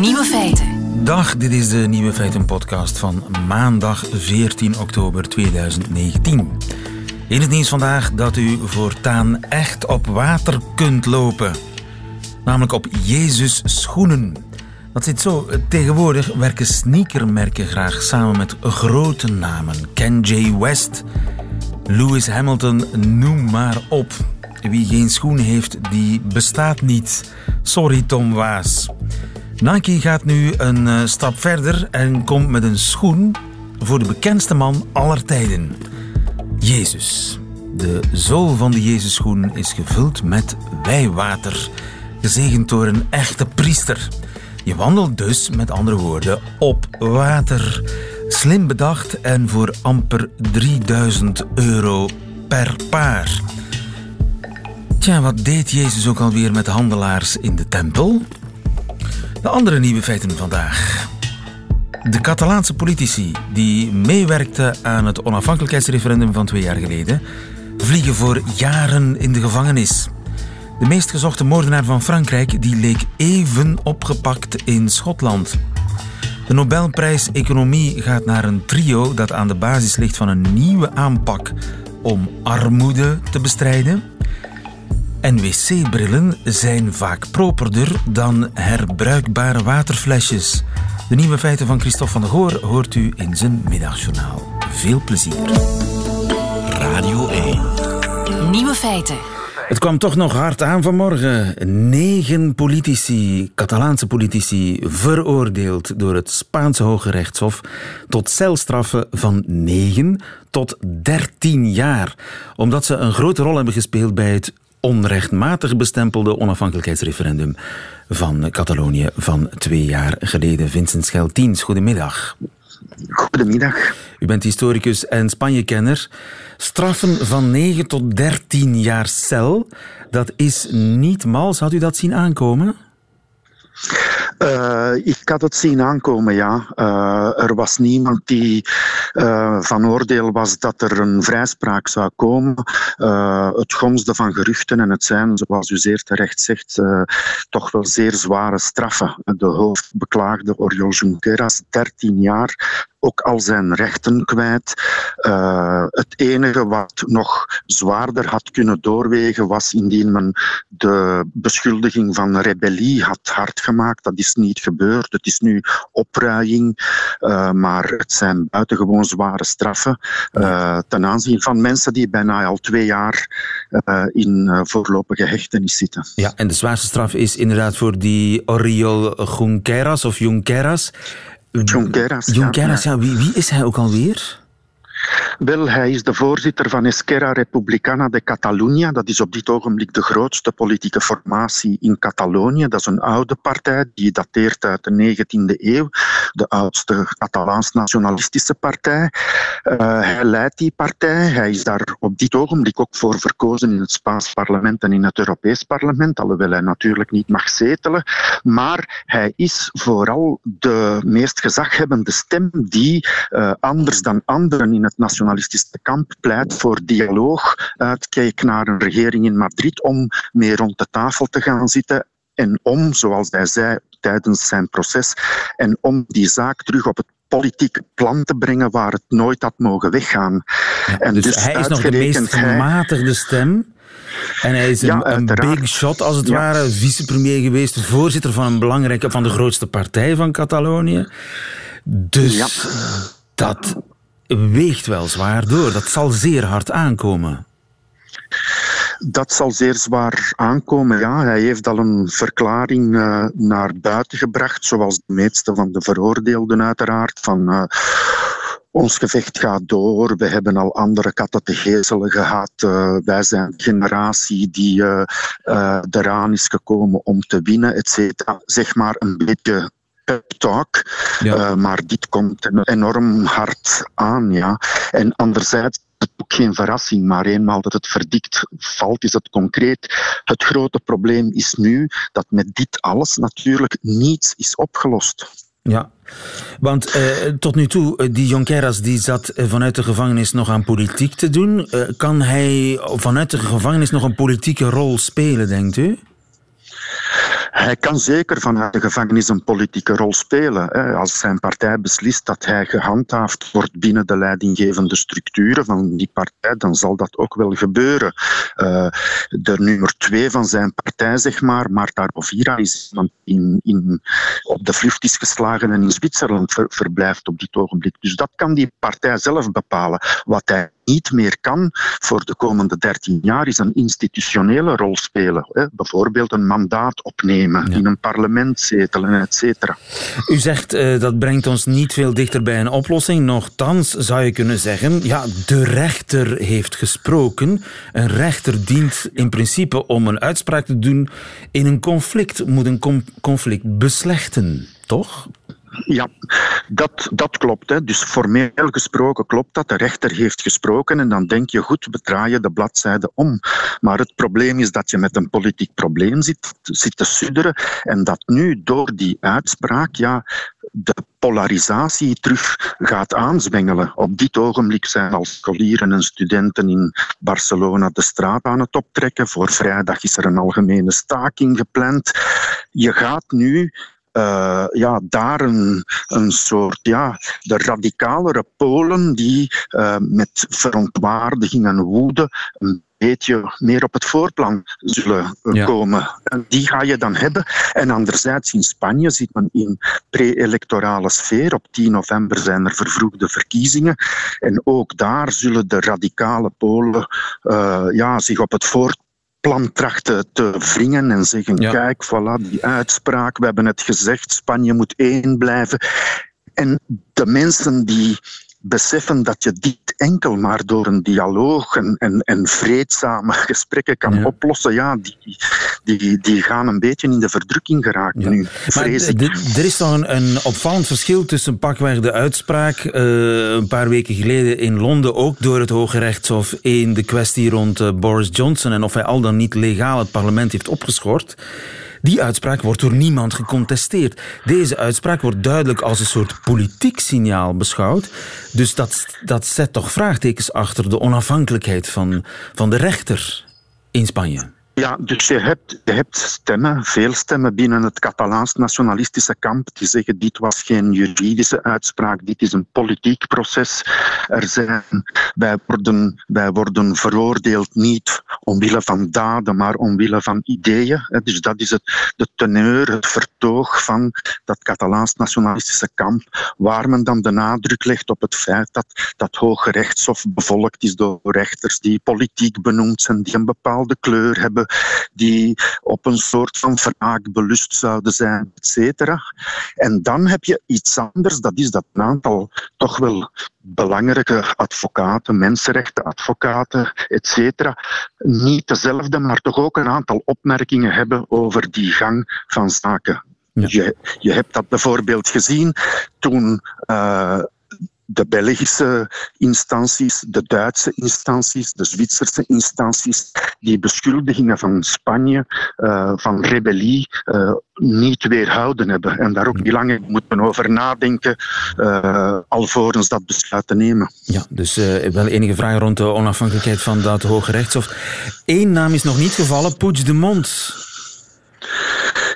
Nieuwe feiten. Dag, dit is de Nieuwe Feiten podcast van maandag 14 oktober 2019. In het nieuws vandaag dat u voortaan echt op water kunt lopen. Namelijk op Jezus schoenen. Dat zit zo. Tegenwoordig werken sneakermerken graag samen met grote namen. Ken J. West, Lewis Hamilton, noem maar op. Wie geen schoen heeft, die bestaat niet. Sorry Tom Waas. Nike gaat nu een eh, stap verder en komt met een schoen voor de bekendste man aller tijden. Jezus. De zool van de Jezusschoen is gevuld met wijwater, gezegend door een echte priester. Je wandelt dus, met andere woorden, op water. Slim bedacht en voor amper 3000 euro per paar. Tja, wat deed Jezus ook alweer met handelaars in de tempel? De andere nieuwe feiten vandaag. De Catalaanse politici die meewerkten aan het onafhankelijkheidsreferendum van twee jaar geleden, vliegen voor jaren in de gevangenis. De meest gezochte moordenaar van Frankrijk die leek even opgepakt in Schotland. De Nobelprijs Economie gaat naar een trio dat aan de basis ligt van een nieuwe aanpak om armoede te bestrijden. En wc-brillen zijn vaak properder dan herbruikbare waterflesjes. De nieuwe feiten van Christophe van der Goor hoort u in zijn middagjournaal. Veel plezier. Radio 1. Nieuwe feiten. Het kwam toch nog hard aan vanmorgen. Negen politici, Catalaanse politici, veroordeeld door het Spaanse Hoge Rechtshof tot celstraffen van 9 tot 13 jaar. Omdat ze een grote rol hebben gespeeld bij het onrechtmatig bestempelde onafhankelijkheidsreferendum van Catalonië van twee jaar geleden. Vincent Scheltiens, goedemiddag. Goedemiddag. U bent historicus en Spanje-kenner. Straffen van 9 tot 13 jaar cel, dat is niet mals. Had u dat zien aankomen? Uh, ik had het zien aankomen, ja. Uh, er was niemand die uh, van oordeel was dat er een vrijspraak zou komen. het gonsde van geruchten en het zijn, zoals u zeer terecht zegt, toch wel zeer zware straffen. De hoofdbeklaagde Oriol Junqueras, 13 jaar ook al zijn rechten kwijt. Uh, het enige wat nog zwaarder had kunnen doorwegen was indien men de beschuldiging van rebellie had hard gemaakt. Dat is niet gebeurd. Het is nu opruiing, uh, maar het zijn buitengewoon zware straffen uh, ten aanzien van mensen die bijna al twee jaar in voorlopige hechtenis zitten. Ja, en de zwaarste straf is inderdaad voor die Oriol Junqueras of Junqueras. Junqueras. Junqueras, ja. Wie, wie is hij ook alweer? Wel, hij is de voorzitter van Esquerra Republicana de Catalunya. Dat is op dit ogenblik de grootste politieke formatie in Catalonië. Dat is een oude partij die dateert uit de 19e eeuw. De oudste Catalaans-nationalistische partij. Uh, hij leidt die partij. Hij is daar op dit ogenblik ook voor verkozen in het Spaans parlement en in het Europees parlement. Alhoewel hij natuurlijk niet mag zetelen. Maar hij is vooral de meest gezaghebbende stem die, uh, anders dan anderen in het nationalistische kamp pleit voor dialoog, uitkijk naar een regering in Madrid om mee rond de tafel te gaan zitten en om, zoals hij zei tijdens zijn proces, en om die zaak terug op het politieke plan te brengen waar het nooit had mogen weggaan. en dus, dus hij is nog de meest gematigde stem. En hij is een, een big shot, als het ware, vicepremier geweest, voorzitter van een belangrijke, van de grootste partij van Catalonië. Dus dat weegt wel zwaar door. Dat zal zeer hard aankomen. Dat zal zeer zwaar aankomen, ja. Hij heeft al een verklaring uh, naar buiten gebracht, zoals de meeste van de veroordeelden uiteraard, van... Uh, ons gevecht gaat door. We hebben al andere katten te gezelen gehad. Uh, wij zijn de generatie die eraan is gekomen om te winnen, et cetera. Zeg maar een beetje talk. Ja. Uh, maar dit komt enorm hard aan. Ja. En anderzijds het ook geen verrassing, maar eenmaal dat het verdikt valt, is het concreet. Het grote probleem is nu dat met dit alles natuurlijk niets is opgelost. Ja, want eh, tot nu toe, eh, die Jonqueras die zat vanuit de gevangenis nog aan politiek te doen. Kan hij vanuit de gevangenis nog een politieke rol spelen, denkt u? Hij kan zeker vanuit de gevangenis een politieke rol spelen. Als zijn partij beslist dat hij gehandhaafd wordt binnen de leidinggevende structuren van die partij, dan zal dat ook wel gebeuren. Uh, de nummer twee van zijn partij, zeg maar, Marta Rovira, is iemand die in, op de vlucht is geslagen en in Zwitserland verblijft op dit ogenblik. Dus dat kan die partij zelf bepalen. Wat hij niet meer kan voor de komende 13 jaar is een institutionele rol spelen. Hè. Bijvoorbeeld een mandaat opnemen, in een parlement zetelen, et cetera. U zegt uh, dat brengt ons niet veel dichter bij een oplossing. Nochtans zou je kunnen zeggen, ja, de rechter heeft gesproken. Een rechter dient in principe om een uitspraak te doen in een conflict, moet een conflict beslechten, toch? Ja, dat, dat klopt. Hè. Dus formeel gesproken klopt dat. De rechter heeft gesproken en dan denk je, goed, we draaien de bladzijde om. Maar het probleem is dat je met een politiek probleem zit, zit te sudderen en dat nu door die uitspraak ja, de polarisatie terug gaat aanzwengelen. Op dit ogenblik zijn al scholieren en studenten in Barcelona de straat aan het optrekken. Voor vrijdag is er een algemene staking gepland. Je gaat nu uh, ja, daar een, een soort, ja, de radicalere Polen die uh, met verontwaardiging en woede een beetje meer op het voorplan zullen ja. komen. En die ga je dan hebben. En anderzijds in Spanje zit men in pre-electorale sfeer. Op 10 november zijn er vervroegde verkiezingen. En ook daar zullen de radicale Polen uh, ja, zich op het voorplan plan trachten te wringen en zeggen: kijk, voilà, die uitspraak, we hebben het gezegd, Spanje moet één blijven. En de mensen die beseffen dat je dit enkel maar door een dialoog en, en, en vreedzame gesprekken kan oplossen, ja, die, die, die gaan een beetje in de verdrukking geraken nu, vrees ik. Er is toch een, een, opvallend verschil tussen pakweg de uitspraak uh, een paar weken geleden in Londen, ook door het Hoge Rechtshof, in de kwestie rond uh, Boris Johnson en of hij al dan niet legaal het parlement heeft opgeschort. Die uitspraak wordt door niemand gecontesteerd. Deze uitspraak wordt duidelijk als een soort politiek signaal beschouwd. Dus dat, dat zet toch vraagtekens achter de onafhankelijkheid van, van de rechter in Spanje. Ja, dus je hebt, je hebt stemmen, veel stemmen binnen het Catalaans nationalistische kamp die zeggen dit was geen juridische uitspraak, dit is een politiek proces. Er zijn, wij, worden, wij worden veroordeeld niet omwille van daden, maar omwille van ideeën. Dus dat is het, de teneur, het vertoog van dat Catalaans nationalistische kamp, waar men dan de nadruk legt op het feit dat dat Hoge Rechtshof bevolkt is door rechters die politiek benoemd zijn, die een bepaalde kleur hebben die op een soort van wraak belust zouden zijn, et cetera. En dan heb je iets anders, dat is dat een aantal toch wel belangrijke advocaten, mensenrechtenadvocaten, et cetera, niet dezelfde, maar toch ook een aantal opmerkingen hebben over die gang van zaken. Je, je hebt dat bijvoorbeeld gezien toen uh, de Belgische instanties, de Duitse instanties, de Zwitserse instanties, die beschuldigingen van Spanje uh, van rebellie uh, niet weerhouden hebben. En daar ook niet langer moeten over nadenken, uh, alvorens dat besluit te nemen. Ja, dus wel enige vragen rond de onafhankelijkheid van dat Hoge Rechtshof. Eén naam is nog niet gevallen, Puigdemont.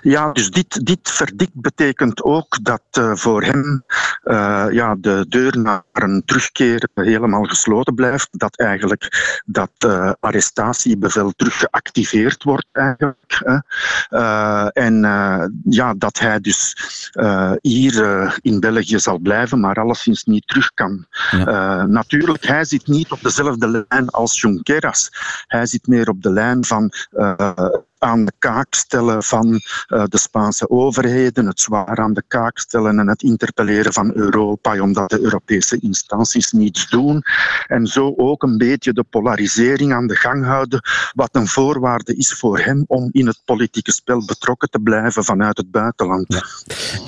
Ja, dus dit, dit verdikt betekent ook dat uh, voor hem uh, ja, de deur naar een terugkeer helemaal gesloten blijft. Dat eigenlijk dat uh, arrestatiebevel terug geactiveerd wordt eigenlijk. en ja, dat hij dus hier in België zal blijven, maar alleszins niet terug kan. Ja. natuurlijk, hij zit niet op dezelfde lijn als Junqueras. Hij zit meer op de lijn van aan de kaak stellen van uh, de Spaanse overheden, het zwaar aan de kaak stellen en het interpelleren van Europa, omdat de Europese instanties niets doen. En zo ook een beetje de polarisering aan de gang houden, wat een voorwaarde is voor hem om in het politieke spel betrokken te blijven vanuit het buitenland.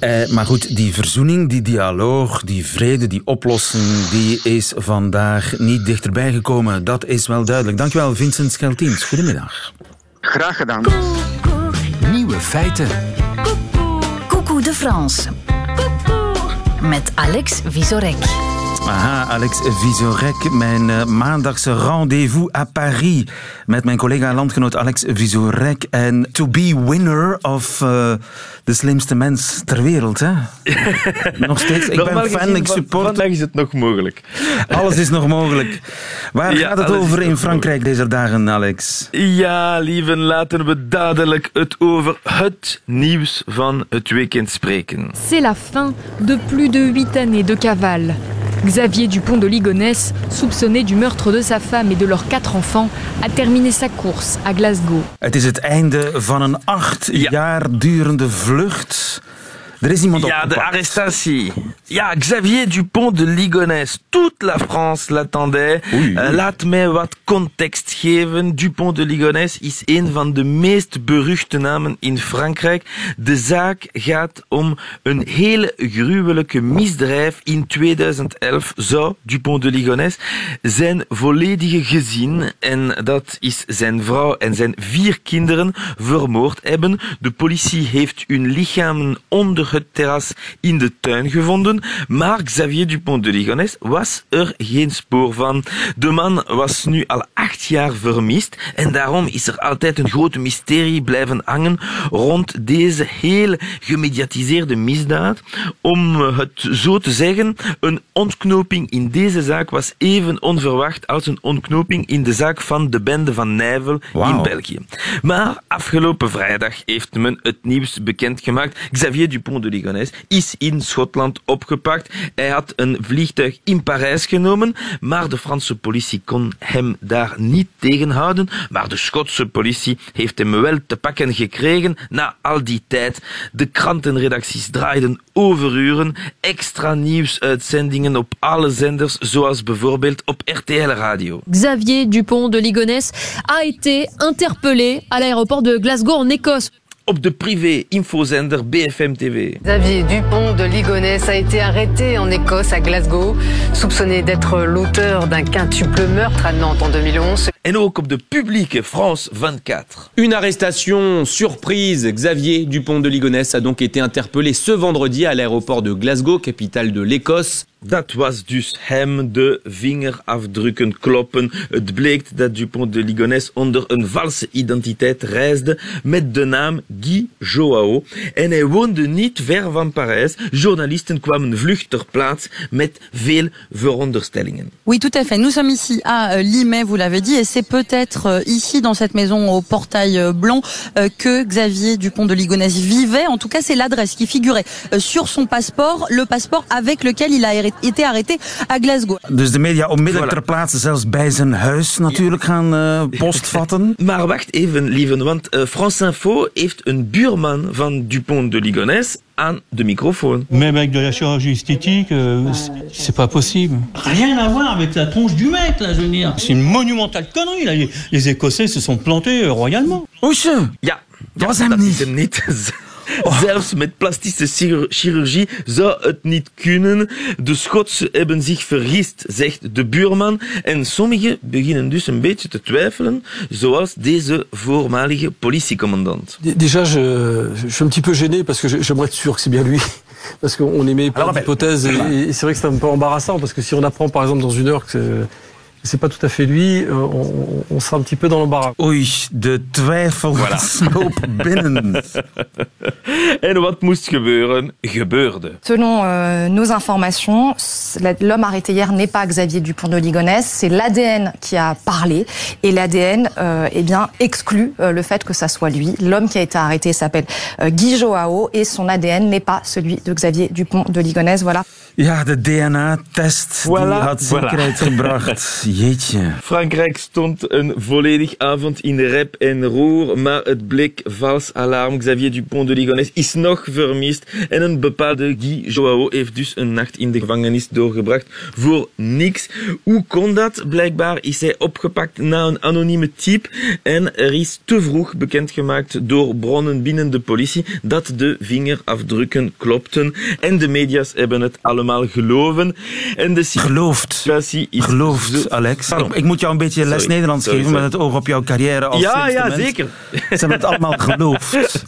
Eh, maar goed, die verzoening, die dialoog, die vrede, die oplossing, die is vandaag niet dichterbij gekomen. Dat is wel duidelijk. Dankjewel, Vincent Scheltiens. Goedemiddag. Graag gedaan. Nieuwe feiten. Coucou de France. Met Alex Visorek. Aha, Alex Visorek, mijn uh, maandagse rendezvous à Paris met mijn collega landgenoot Alex Visorek en to be winner of uh, de slimste mens ter wereld. Hè? nog steeds, ik ben fan, ik support. Vandaag is het nog mogelijk. Alles is nog mogelijk. Waar ja, gaat het over in Frankrijk deze dagen, Alex? Ja, lieven, laten we dadelijk het over het nieuws van het weekend spreken. C'est la fin de plus de 8 années de cavale. Xavier Dupont de Ligonnès, soupçonné du meurtre de sa femme et de leurs quatre enfants, a terminé sa course à Glasgow. Het is het einde van een acht ja. jaar durende vlucht. Er is iemand Ja, de arrestatie. Ja, Xavier Dupont de Ligonnès. Toute la France l'attendait. Uh, laat mij wat context geven. Dupont de Ligonnès is een van de meest beruchte namen in Frankrijk. De zaak gaat om een hele gruwelijke misdrijf. In 2011 zou Dupont de Ligonnès zijn volledige gezin, en dat is zijn vrouw en zijn vier kinderen, vermoord hebben. De politie heeft hun lichamen onder het terras in de tuin gevonden, maar Xavier Dupont de Ligonnès was er geen spoor van. De man was nu al acht jaar vermist en daarom is er altijd een grote mysterie blijven hangen rond deze heel gemediatiseerde misdaad. Om het zo te zeggen, een ontknoping in deze zaak was even onverwacht als een ontknoping in de zaak van de bende van Nijvel wow. in België. Maar afgelopen vrijdag heeft men het nieuws bekendgemaakt. Xavier Dupont de Ligonnès is in Schotland opgepakt. Hij had een vliegtuig in Parijs genomen, maar de Franse politie kon hem daar niet tegenhouden. Maar de Schotse politie heeft hem wel te pakken gekregen na al die tijd. De krantenredacties draaiden overuren, extra nieuwsuitzendingen op alle zenders, zoals bijvoorbeeld op RTL Radio. Xavier Dupont de Ligonnès a été interpellé à l'aéroport de Glasgow en Écosse. De privé-infozender BFM TV. Xavier Dupont de Ligonnès a été arrêté en Écosse, à Glasgow, soupçonné d'être l'auteur d'un quintuple meurtre à Nantes en 2011. En ook op de publieke France 24. Une arrestation surprise. Xavier Dupont de Ligonnès a donc été interpellé ce vendredi à l'aéroport de Glasgow, capitale de l'Écosse. Dat was dus hem de vingerafdrukken kloppen. Het bleek dat Dupont de Ligonnès onder een valse identiteit reisde met de naam Guy Joao. En hij woonde niet ver van Parijs. Journalisten kwamen vlug ter plaats met veel veronderstellingen. Oui, tout à fait. Nous sommes ici à euh, Limay, vous l'avez dit, et c'est peut-être euh, ici, dans cette maison au portail euh, blanc, que Xavier Dupont de Ligonnès vivait. En tout cas, c'est l'adresse qui figurait sur son passeport, le passeport avec lequel il a été arrêté à Glasgow. Dus de media onmiddellijk voilà. ter plaatse, zelfs bij zijn huis natuurlijk gaan uh, postvatten. maar wacht even, lieven, want uh, France Info heeft een buurman van Dupont de Ligonnès aan de microfoon. Même avec de la chirurgie esthétique, euh, c'est pas possible. Rien à voir avec la tronche du mec, là, je veux dire. C'est une monumentale connerie, là. Les, Écossais se sont plantés euh, royalement. Oesje! Ja, dat was hem niet. Zelfs met plastische chirurgie zou het niet kunnen. De Schotsen hebben zich vergist, zegt de buurman. En sommigen beginnen dus een beetje te twijfelen, zoals deze voormalige politiecommandant. Déjà, je, je suis un petit peu gêné parce que j'aimerais être sûr que c'est bien lui. Parce qu'on émet plein d'hypothèses et, et c'est vrai que c'est un peu embarrassant parce que si on apprend par exemple dans une heure que c'est pas tout à fait lui, euh, on, on, sera un petit peu dans l'embarras. Oei, de twijfel voilà. binnen. en wat moest gebeuren, gebeurde. Selon euh, nos informations, l'homme arrêté hier n'est pas Xavier Dupont de Ligonnès, c'est l'ADN qui a parlé et l'ADN euh, eh bien exclut euh, le fait que ça soit lui. L'homme qui a été arrêté s'appelle euh, Guy Joao et son ADN n'est pas celui de Xavier Dupont de Ligonnès. Voilà. Ja, de DNA-test voilà, die had zekerheid voilà. gebracht. Jeetje. Frankrijk stond een volledig avond in rep en roer, maar het bleek vals alarm. Xavier Dupont de Ligonnès is nog vermist en een bepaalde Guy Joao heeft dus een nacht in de gevangenis doorgebracht voor niks. Hoe kon dat? Blijkbaar is hij opgepakt na een anonieme tip en er is te vroeg bekendgemaakt door bronnen binnen de politie dat de vingerafdrukken klopten en de media's hebben het allemaal allemaal geloven. En de Gelooft. is Gelooft, Alex. Ik, ik, moet jou een beetje les Nederlands geven met het oog op jouw carrière als Ja, ja, zeker. Ze hebben het allemaal geloofd.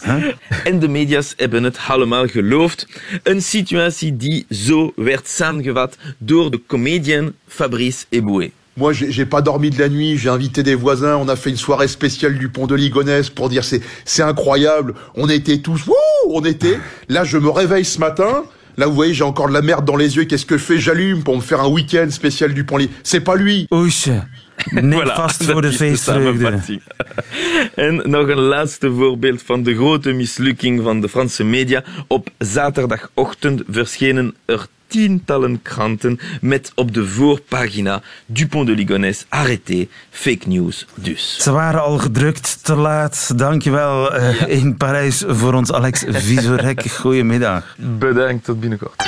En de media's hebben het allemaal geloofd. Een situatie die zo werd samengevat door de comedian Fabrice Eboué. Moi, j'ai pas dormi de la nuit, j'ai invité des voisins, on a fait une soirée spéciale du pont de Ligonnès pour dire c'est c'est incroyable, on était tous, wouh, on était. Là, je me réveille ce matin, là, vous voyez, j'ai encore de la merde dans les yeux, qu'est-ce que je fais? J'allume pour me faire un week-end spécial du pont. C'est pas lui. Oesje. Neem voilà, vast voor de feestvreugde. En nog een laatste voorbeeld van de grote mislukking van de Franse media. Op zaterdagochtend verschenen er tientallen kranten met op de voorpagina Dupont de Ligonnès arrêté, fake news dus. Ze waren al gedrukt, te laat. Dankjewel uh, in Parijs voor ons Alex Visorek. Goedemiddag. Bedankt, tot binnenkort.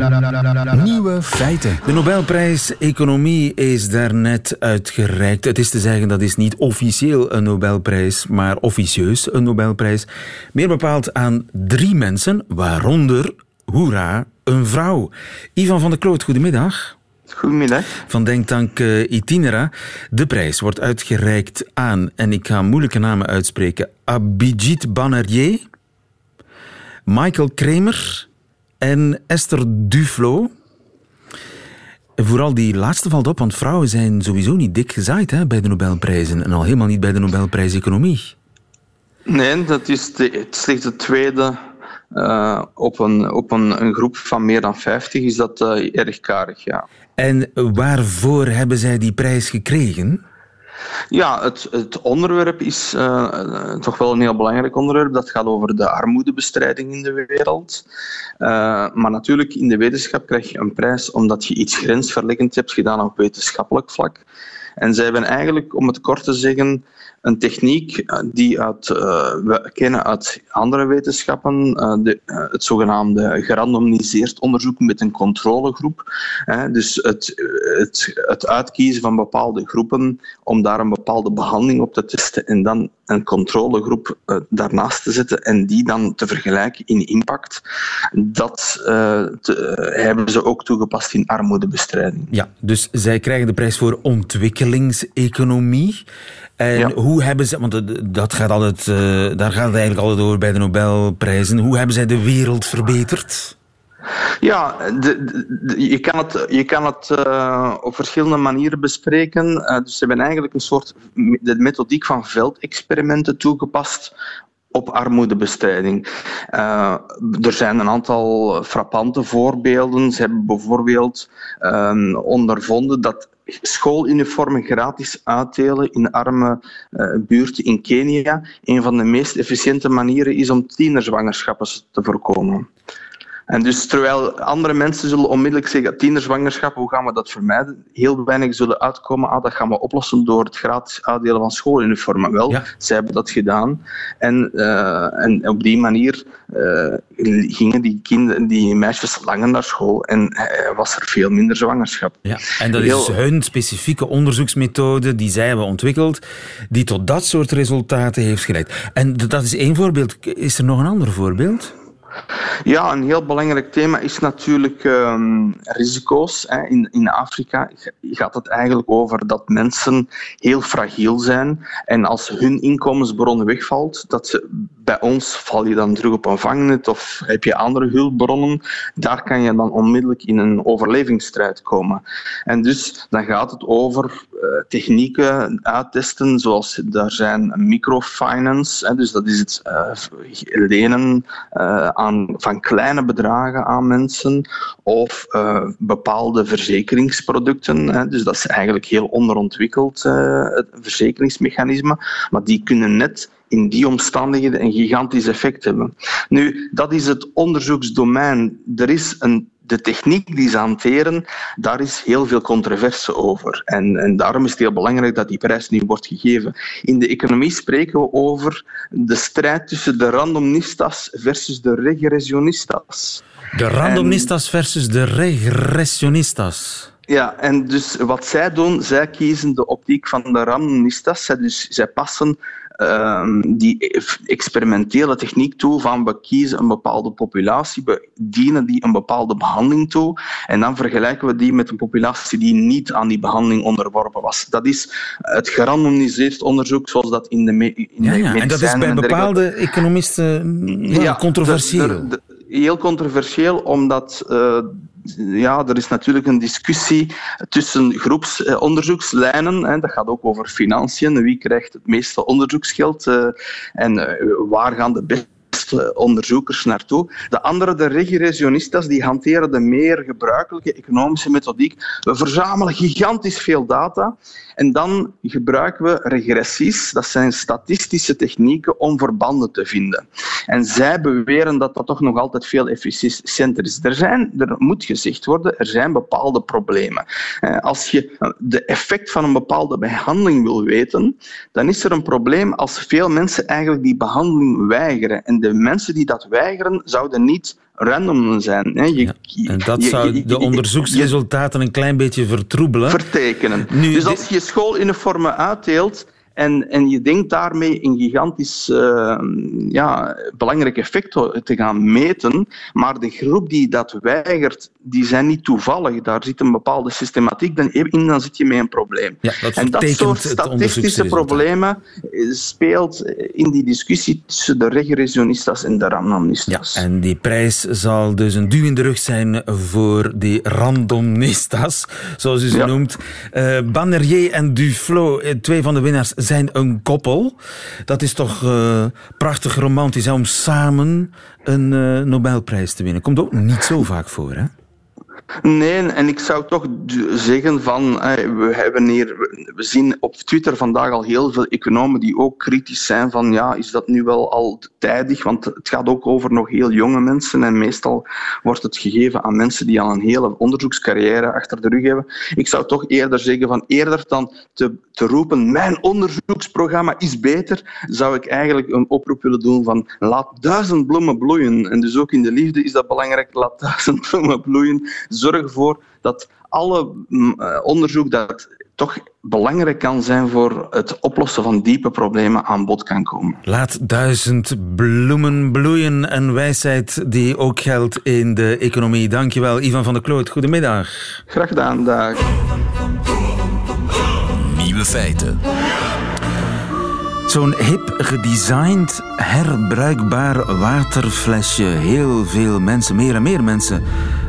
Nieuwe feiten. De Nobelprijs Economie is daarnet uitgereikt. Het is te zeggen dat is niet officieel een Nobelprijs, maar officieus een Nobelprijs. Meer bepaald aan drie mensen, waaronder, hoera, een vrouw. Ivan van der Kloot, goedemiddag. Goedemiddag. Van Denktank uh, Itinera. De prijs wordt uitgereikt aan, en ik ga moeilijke namen uitspreken, Abhijit Banerjee, Michael Kramer en Esther Duflo. Vooral die laatste valt op, want vrouwen zijn sowieso niet dik gezaaid hè, bij de Nobelprijzen. En al helemaal niet bij de Nobelprijs Economie. Nee, dat is de, slechts de tweede uh, op, een, op een, een, groep van meer dan 50 is dat uh, erg karig, ja. En waarvoor hebben zij die prijs gekregen? Ja, het, het onderwerp is uh, toch wel een heel belangrijk onderwerp. Dat gaat over de armoedebestrijding in de wereld. Uh, maar natuurlijk, in de wetenschap krijg je een prijs omdat je iets grensverleggend hebt gedaan op wetenschappelijk vlak. En zij hebben eigenlijk, om het kort te zeggen, een techniek eh, die uit, uh, we kennen uit andere wetenschappen, uh, de, het zogenaamde gerandomiseerd onderzoek met een controlegroep. dus het, het, het uitkiezen van bepaalde groepen om daar een bepaalde behandeling op te testen en dan een controlegroep daarnaast te zetten en die dan te vergelijken in impact. Dat hebben ze ook toegepast in armoedebestrijding. Ja, dus zij krijgen de prijs voor ontwikkelingseconomie. En hoe hebben ze, want dat gaat altijd, uh, daar gaat het eigenlijk altijd over bij de Nobelprijzen. Hoe hebben zij de wereld verbeterd? Ja, de, de, je kan het, je kan het uh, op verschillende manieren bespreken. Uh, dus ze hebben eigenlijk een soort de methodiek van veldexperimenten toegepast op armoedebestrijding. Uh, er zijn een aantal frappante voorbeelden. Ze hebben bijvoorbeeld uh, ondervonden dat schooluniformen gratis uitdelen in arme uh, buurten in Kenia een van de meest efficiënte manieren is om tienerzwangerschappen te voorkomen. En dus terwijl andere mensen zullen onmiddellijk zeggen, tienerzwangerschap, hoe gaan we dat vermijden? Heel weinig zullen uitkomen, ah, dat gaan we oplossen door het gratis uitdelen van schooluniformen. Wel, ja. zij hebben dat gedaan. En, uh, en op die manier uh, gingen die, kinderen, die meisjes langer naar school en uh, was er veel minder zwangerschap. Ja, en dat is hun specifieke onderzoeksmethode die zij hebben ontwikkeld, die tot dat soort resultaten heeft geleid. En dat is één voorbeeld. Is er nog een ander voorbeeld? Ja, een heel belangrijk thema is natuurlijk um, risico's. Hè. In, in Afrika gaat het eigenlijk over dat mensen heel fragiel zijn. En als hun inkomensbron wegvalt, dat ze, bij ons val je dan terug op een vangnet of heb je andere hulpbronnen. Daar kan je dan onmiddellijk in een overlevingsstrijd komen. En dus dan gaat het over technieken uittesten, zoals daar zijn microfinance. Dus dat is het uh, lenen uh, aan, van kleine bedragen aan mensen of bepaalde verzekeringsproducten. Dus dat is eigenlijk heel onderontwikkeld, het verzekeringsmechanisme. Maar die kunnen net in die omstandigheden een gigantisch effect hebben. Nu, dat is het onderzoeksdomein. Er is een de techniek die ze hanteren, daar is heel veel controverse over. En, en daarom is het heel belangrijk dat die prijs nu wordt gegeven. In de economie spreken we over de strijd tussen de randomistas versus de regressionistas. De randomistas en, versus de regressionistas. Ja, en dus wat zij doen, zij kiezen de optiek van de randomistas. Dus zij passen ehm, die experimentele techniek toe van we kiezen een bepaalde populatie, we dienen die een bepaalde behandeling toe en dan vergelijken we die met een populatie die niet aan die behandeling onderworpen was. Dat is het gerandomiseerd onderzoek zoals dat in de, me in ja, ja. En dat is bij bepaalde economisten ja, controversieel. heel controversieel, omdat uh, ja, er is natuurlijk een discussie tussen groepsonderzoekslijnen. Dat gaat ook over financiën. Wie krijgt het meeste onderzoeksgeld uh, en waar gaan de beste onderzoekers naartoe. De andere, de regressionistas, die hanteren de meer gebruikelijke economische methodiek. We verzamelen gigantisch veel data en dan gebruiken we regressies. Dat zijn statistische technieken om verbanden te vinden. En zij beweren dat dat toch nog altijd veel efficiënter is. Er, zijn, er moet gezegd worden, er zijn bepaalde problemen. Eh, als je de effect van een bepaalde behandeling wil weten, dan is er een probleem als veel mensen eigenlijk die behandeling weigeren. En de mensen die dat weigeren, zouden niet random zijn. Hè. Je, en dat zou de onderzoeksresultaten een klein beetje vertroebelen. Vertekenen. dus als je schooluniformen uitdeelt en, en je denkt daarmee een gigantisch uh, ja, belangrijk effect te gaan meten, maar de groep die dat weigert, die zijn niet toevallig. Daar zit een bepaalde systematiek in, dan zit je met een probleem. Ja, dat en dat soort statistische problemen eh, speelt in die discussie tussen de regressionistas en de randomistas. Ja, en die prijs zal dus een duw in de rug zijn voor die randomistas, zoals u ze noemt. Uh, en Duflo, twee van de winnaars zijn een koppel. Dat is toch uh, prachtig romantisch om samen een uh, Nobelprijs te winnen. Komt ook niet zo vaak voor, hè? Nee, en ik zou toch zeggen van, we, hebben hier, we zien op Twitter vandaag al heel veel economen die ook kritisch zijn van, ja, is dat nu wel al tijdig? Want het gaat ook over nog heel jonge mensen en meestal wordt het gegeven aan mensen die al een hele onderzoekscarrière achter de rug hebben. Ik zou toch eerder zeggen van, eerder dan te, te roepen, mijn onderzoeksprogramma is beter, zou ik eigenlijk een oproep willen doen van, laat duizend bloemen bloeien. En dus ook in de liefde is dat belangrijk, laat duizend bloemen bloeien zorg ervoor dat alle mm, eh, onderzoek dat toch belangrijk kan zijn voor het oplossen van diepe problemen aan bod kan komen. Laat duizend bloemen bloeien. Een wijsheid die ook geldt in de economie. Dankjewel, Ivan van der Kloot. Goedemiddag. Graag gedaan, dag. Nieuwe feiten. Zo'n hip gedesigned, herbruikbaar waterflesje. Heel veel mensen, meer en meer mensen,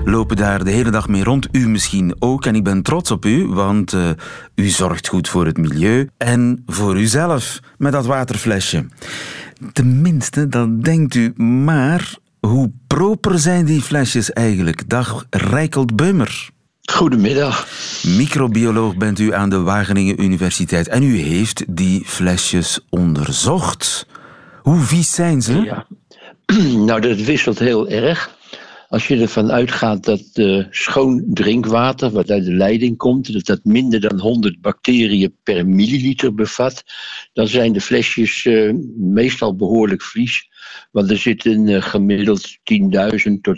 lopen daar de hele dag mee rond. U misschien ook. En ik ben trots op u, want uh, u zorgt goed voor het milieu en voor uzelf met dat waterflesje. Tenminste, dat denkt u. Maar hoe proper zijn die flesjes eigenlijk? Dag Rijkeld Beumer. Goedemiddag. Microbioloog bent u aan de Wageningen Universiteit en u heeft die flesjes onderzocht. Hoe vies zijn ze? Ja. Nou, dat wisselt heel erg. Als je ervan uitgaat dat uh, schoon drinkwater, wat uit de leiding komt, dat dat minder dan 100 bacteriën per milliliter bevat, dan zijn de flesjes uh, meestal behoorlijk vies. Want er zitten uh, gemiddeld 10.000 tot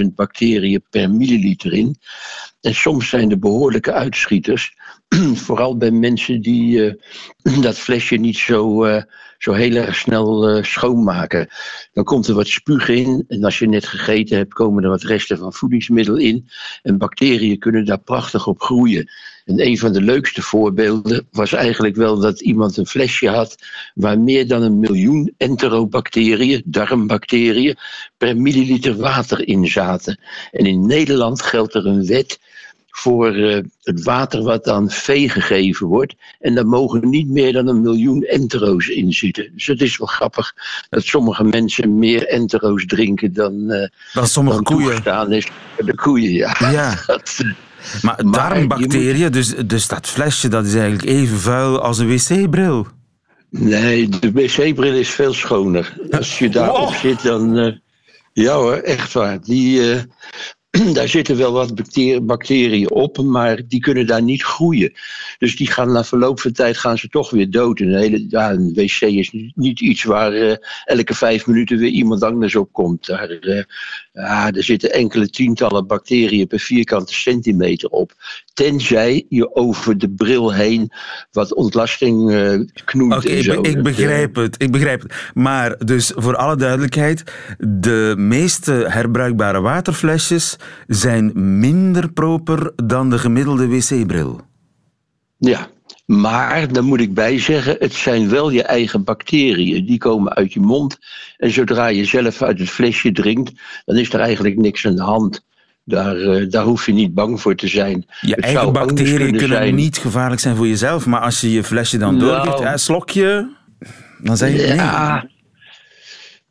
100.000 bacteriën per milliliter in. En soms zijn er behoorlijke uitschieters. Vooral bij mensen die dat flesje niet zo zo heel erg snel schoonmaken. Dan komt er wat spuug in. En als je net gegeten hebt, komen er wat resten van voedingsmiddel in. En bacteriën kunnen daar prachtig op groeien. En een van de leukste voorbeelden was eigenlijk wel dat iemand een flesje had waar meer dan een miljoen enterobacteriën, darmbacteriën, per milliliter water in zaten. En in Nederland geldt er een wet voor uh, het water wat aan vee gegeven wordt. En daar mogen niet meer dan een miljoen entero's in zitten. Dus het is wel grappig dat sommige mensen meer entero's drinken dan, uh, dan sommige dan koeien. is. De koeien, ja. ja. maar darmbacteriën, dus, dus dat flesje dat is eigenlijk even vuil als een wc-bril. Nee, de wc-bril is veel schoner. Als je daarop oh. zit, dan... Uh, ja hoor, echt waar. Die, daar zitten wel wat bacteriën op, maar die kunnen daar niet groeien. Dus die gaan na verloop van tijd gaan ze toch weer dood. Een, hele, ja, een wc is niet, iets waar uh, elke vijf minuten weer iemand anders op komt. Daar, uh, Ja, er zitten enkele tientallen bacteriën per vierkante centimeter op. Tenzij je over de bril heen wat ontlasting uh, knoeit Oké, ik, ik, begrijp het, ik begrijp het. Maar dus voor alle duidelijkheid, de meeste herbruikbare waterflesjes zijn minder proper dan de gemiddelde wc-bril. Ja, maar, dan moet ik bij zeggen, het zijn wel je eigen bacteriën. Die komen uit je mond. En zodra je zelf uit het flesje drinkt, dan is er eigenlijk niks aan de hand. Daar, uh, daar hoef je niet bang voor te zijn. Je eigen bacteriën kunnen, zijn... niet gevaarlijk zijn voor jezelf. Maar als je je flesje dan nou, doorgeeft, een slokje, dan zeg je ja, nee.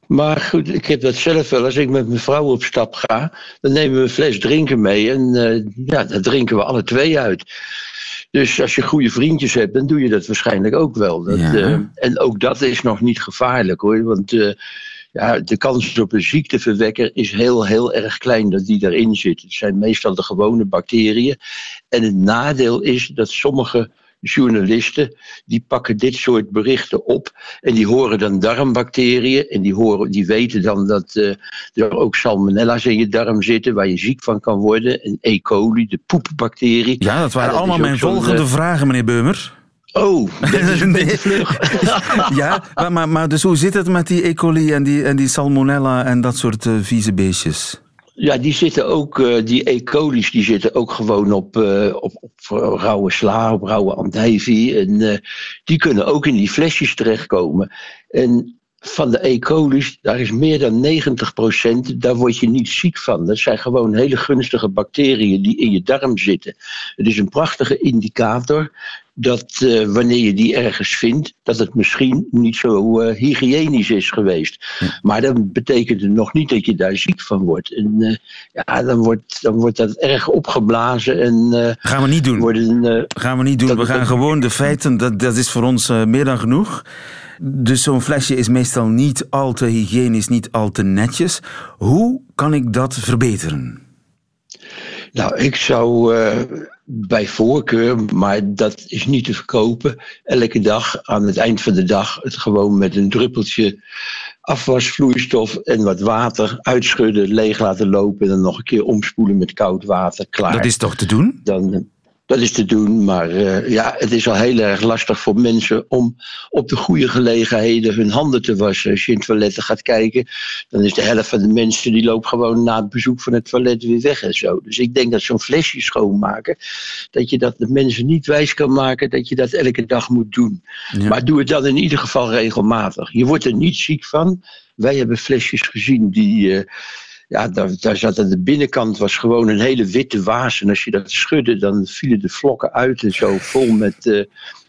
Maar goed, ik heb dat zelf wel. Als ik met mijn vrouw op stap ga, dan nemen we een fles drinken mee. En uh, ja, daar drinken we alle twee uit. Dus als je goede vriendjes hebt, dan doe je dat waarschijnlijk ook wel. Dat, uh, en ook dat is nog niet gevaarlijk hoor. Want uh, ja, de kans op een ziekteverwekker is heel, heel erg klein dat die daarin zit. Het zijn meestal de gewone bacteriën. En het nadeel is dat sommige journalisten, die pakken dit soort berichten op en die horen dan darmbacteriën en die, horen, die weten dan dat uh, er ook salmonella's in je darm zitten waar je ziek van kan worden. En E. coli, de poepbacterie. Ja, dat waren allemaal mijn volgende uh, vragen, meneer Beumer. Oh, dat is een beetje vlug. ja, maar, maar, dus hoe zit het met die E. coli en die, en die salmonella en dat soort uh, vieze beestjes? Ja, die zitten ook, uh, die E. coli's, die zitten ook gewoon op, uh, op, op rauwe sla, op rauwe andijvie. En die kunnen ook in die flesjes terechtkomen. En van de E. coli's, daar is meer dan 90%, daar word je niet ziek van. Dat zijn gewoon hele gunstige bacteriën die in je darm zitten. Het is een prachtige indicator dat uh, wanneer je die ergens vindt, dat het misschien niet zo uh, hygiënisch is geweest. Maar dat betekent het nog niet dat je daar ziek van wordt. En uh, ja, dan wordt, dan wordt dat erg opgeblazen. En, gaan we niet doen. Worden, gaan we niet doen. We gaan gewoon de feiten, dat, dat is voor ons meer dan genoeg. Dus zo'n flesje is meestal niet al te hygiënisch, niet al te netjes. Hoe kan ik dat verbeteren? Nou, ik zou uh, bij voorkeur, maar dat is niet te verkopen, elke dag aan het eind van de dag het gewoon met een druppeltje afwasvloeistof en wat water uitschudden, leeg laten lopen en dan nog een keer omspoelen met koud water. Klaar. Dat is toch te doen? Dan, dat is te doen, maar uh, ja, het is al heel erg lastig voor mensen om op de goede gelegenheden hun handen te wassen. Als je in toiletten gaat kijken, dan is de helft van de mensen die loopt gewoon na het bezoek van het toilet weer weg en zo. Dus ik denk dat zo'n flesje schoonmaken, dat je dat de mensen niet wijs kan maken dat je dat elke dag moet doen. Ja. Maar doe het dan in ieder geval regelmatig. Je wordt er niet ziek van. Wij hebben flesjes gezien die. Uh, ja, daar, daar zat aan de binnenkant was gewoon een hele witte waas. En als je dat schudde, dan vielen de vlokken uit en zo vol met uh,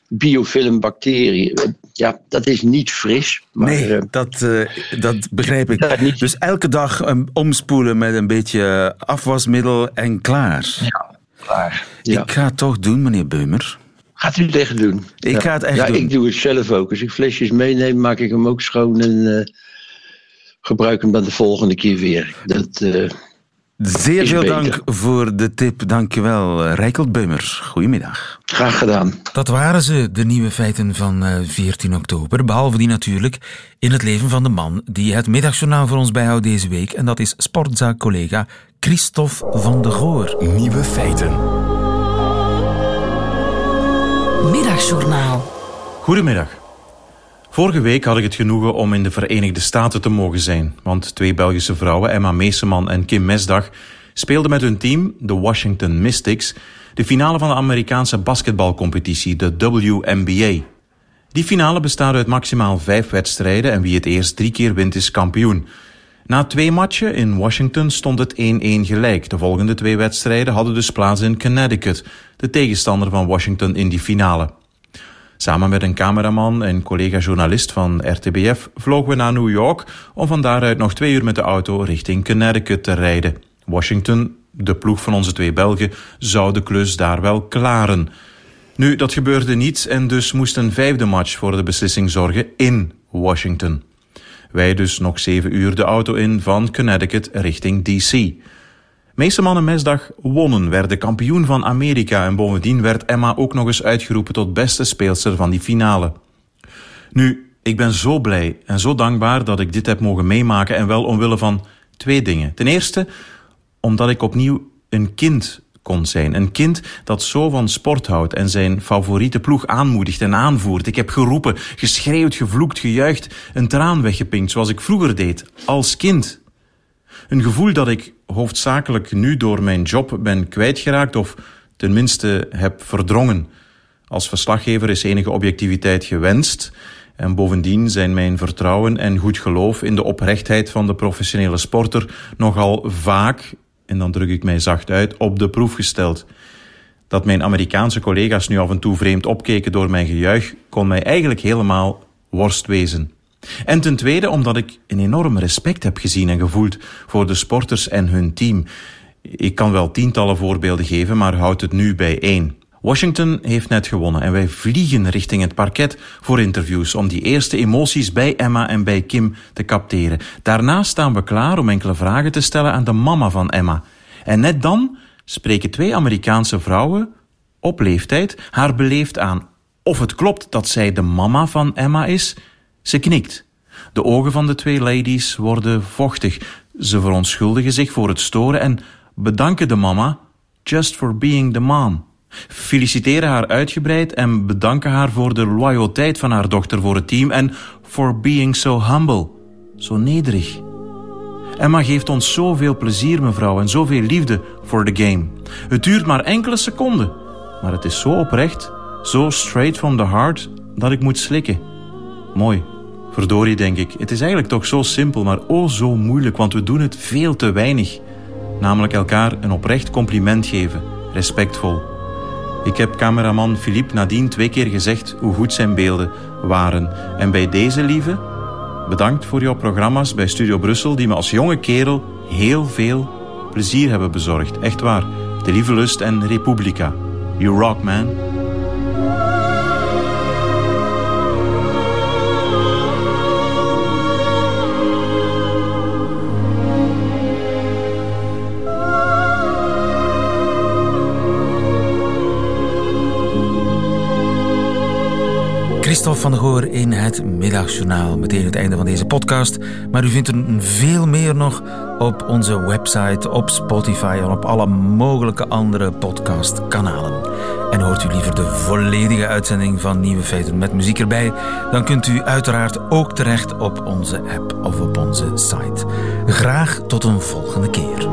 biofilmbacteriën. Ja, dat is niet fris. Maar, nee, uh, dat, uh, dat begrijp ik. Niet... Dus elke dag um, omspoelen met een beetje afwasmiddel en klaar. Ja, klaar. Ja. Ik ga het toch doen, meneer Beumer. Gaat u het echt doen? Ik ja. ga het echt ja, doen. ik doe het zelf ook. Als ik flesjes meeneem, maak ik hem ook schoon en gebruik hem dan de volgende keer weer. Dat, uh, Zeer veel beter. dank voor de tip. Dankjewel, Rijkelt Beumer. Goedemiddag. Graag gedaan. Dat waren ze, de nieuwe feiten van 14 oktober. Behalve die natuurlijk in het leven van de man die het middagjournaal voor ons bijhoudt deze week. En dat is sportzaak-collega Christophe van de Goor. Nieuwe feiten. Middagjournaal. Goedemiddag. Vorige week had ik het genoegen om in de Verenigde Staten te mogen zijn, want twee Belgische vrouwen, Emma Meeseman en Kim Mesdag, speelden met hun team, de Washington Mystics, de finale van de Amerikaanse basketbalcompetitie, de WNBA. Die finale bestaat uit maximaal vijf wedstrijden en wie het eerst drie keer wint is kampioen. Na twee matchen in Washington stond het 1-1 gelijk. De volgende twee wedstrijden hadden dus plaats in Connecticut, de tegenstander van Washington in die finale. Samen met een cameraman en collega-journalist van RTBF vlogen we naar New York om van daaruit nog twee uur met de auto richting Connecticut te rijden. Washington, de ploeg van onze twee Belgen, zou de klus daar wel klaren. Nu, dat gebeurde niet en dus moest een vijfde match voor de beslissing zorgen in Washington. Wij dus nog zeven uur de auto in van Connecticut richting DC. Meesterman en Mesdag wonnen, werden kampioen van Amerika en bovendien werd Emma ook nog eens uitgeroepen tot beste speelster van die finale. Nu, ik ben zo blij en zo dankbaar dat ik dit heb mogen meemaken en wel omwille van Twee dingen. Ten eerste, omdat ik opnieuw een kind kon zijn. Een kind dat zo van sport houdt en zijn favoriete ploeg aanmoedigt en aanvoert. Ik heb geroepen, geschreeuwd, gevloekt, gejuicht, een traan weggepinkt zoals ik vroeger deed, als kind. Een gevoel dat ik hoofdzakelijk nu door mijn job ben kwijtgeraakt of tenminste heb verdrongen. Als verslaggever is enige objectiviteit gewenst. En bovendien zijn mijn vertrouwen en goed geloof in de oprechtheid van de professionele sporter nogal vaak, en dan druk ik mij zacht uit, op de proef gesteld. Dat mijn Amerikaanse collega's nu af en toe vreemd opkeken door mijn gejuich, kon mij eigenlijk helemaal worst wezen. En ten tweede omdat ik een enorm respect heb gezien en gevoeld voor de sporters en hun team. Ik kan wel tientallen voorbeelden geven, maar houd het nu bij één. Washington heeft net gewonnen en wij vliegen richting het parket voor interviews om die eerste emoties bij Emma en bij Kim te capteren. Daarna staan we klaar om enkele vragen te stellen aan de mama van Emma. En net dan spreken twee Amerikaanse vrouwen op leeftijd haar beleefd aan of het klopt dat zij de mama van Emma is. Ze knikt. De ogen van de twee ladies worden vochtig. Ze verontschuldigen zich voor het storen en bedanken de mama just for being the mom feliciteren haar uitgebreid en bedanken haar voor de loyaliteit van haar dochter voor het team en for being so humble, zo nederig. Emma geeft ons zoveel plezier, mevrouw, en zoveel liefde voor de game. Het duurt maar enkele seconden, maar het is zo oprecht, zo straight from the heart, dat ik moet slikken. Mooi. Verdorie, denk ik. Het is eigenlijk toch zo simpel, maar oh zo moeilijk, want we doen het veel te weinig. Namelijk elkaar een oprecht compliment geven, respectvol. Ik heb cameraman Philippe nadien twee keer gezegd hoe goed zijn beelden waren. En bij deze lieve, bedankt voor jouw programma's bij Studio Brussel, die me als jonge kerel heel veel plezier hebben bezorgd. Echt waar. De Lieve Lust en Republica. You rock, man. Christophe van Goor in het Middagjournaal. Meteen het einde van deze podcast. Maar u vindt er veel meer nog op onze website, op Spotify en op alle mogelijke andere podcastkanalen. En hoort u liever de volledige uitzending van Nieuwe Feiten met muziek erbij, dan kunt u uiteraard ook terecht op onze app of op onze site. Graag tot een volgende keer.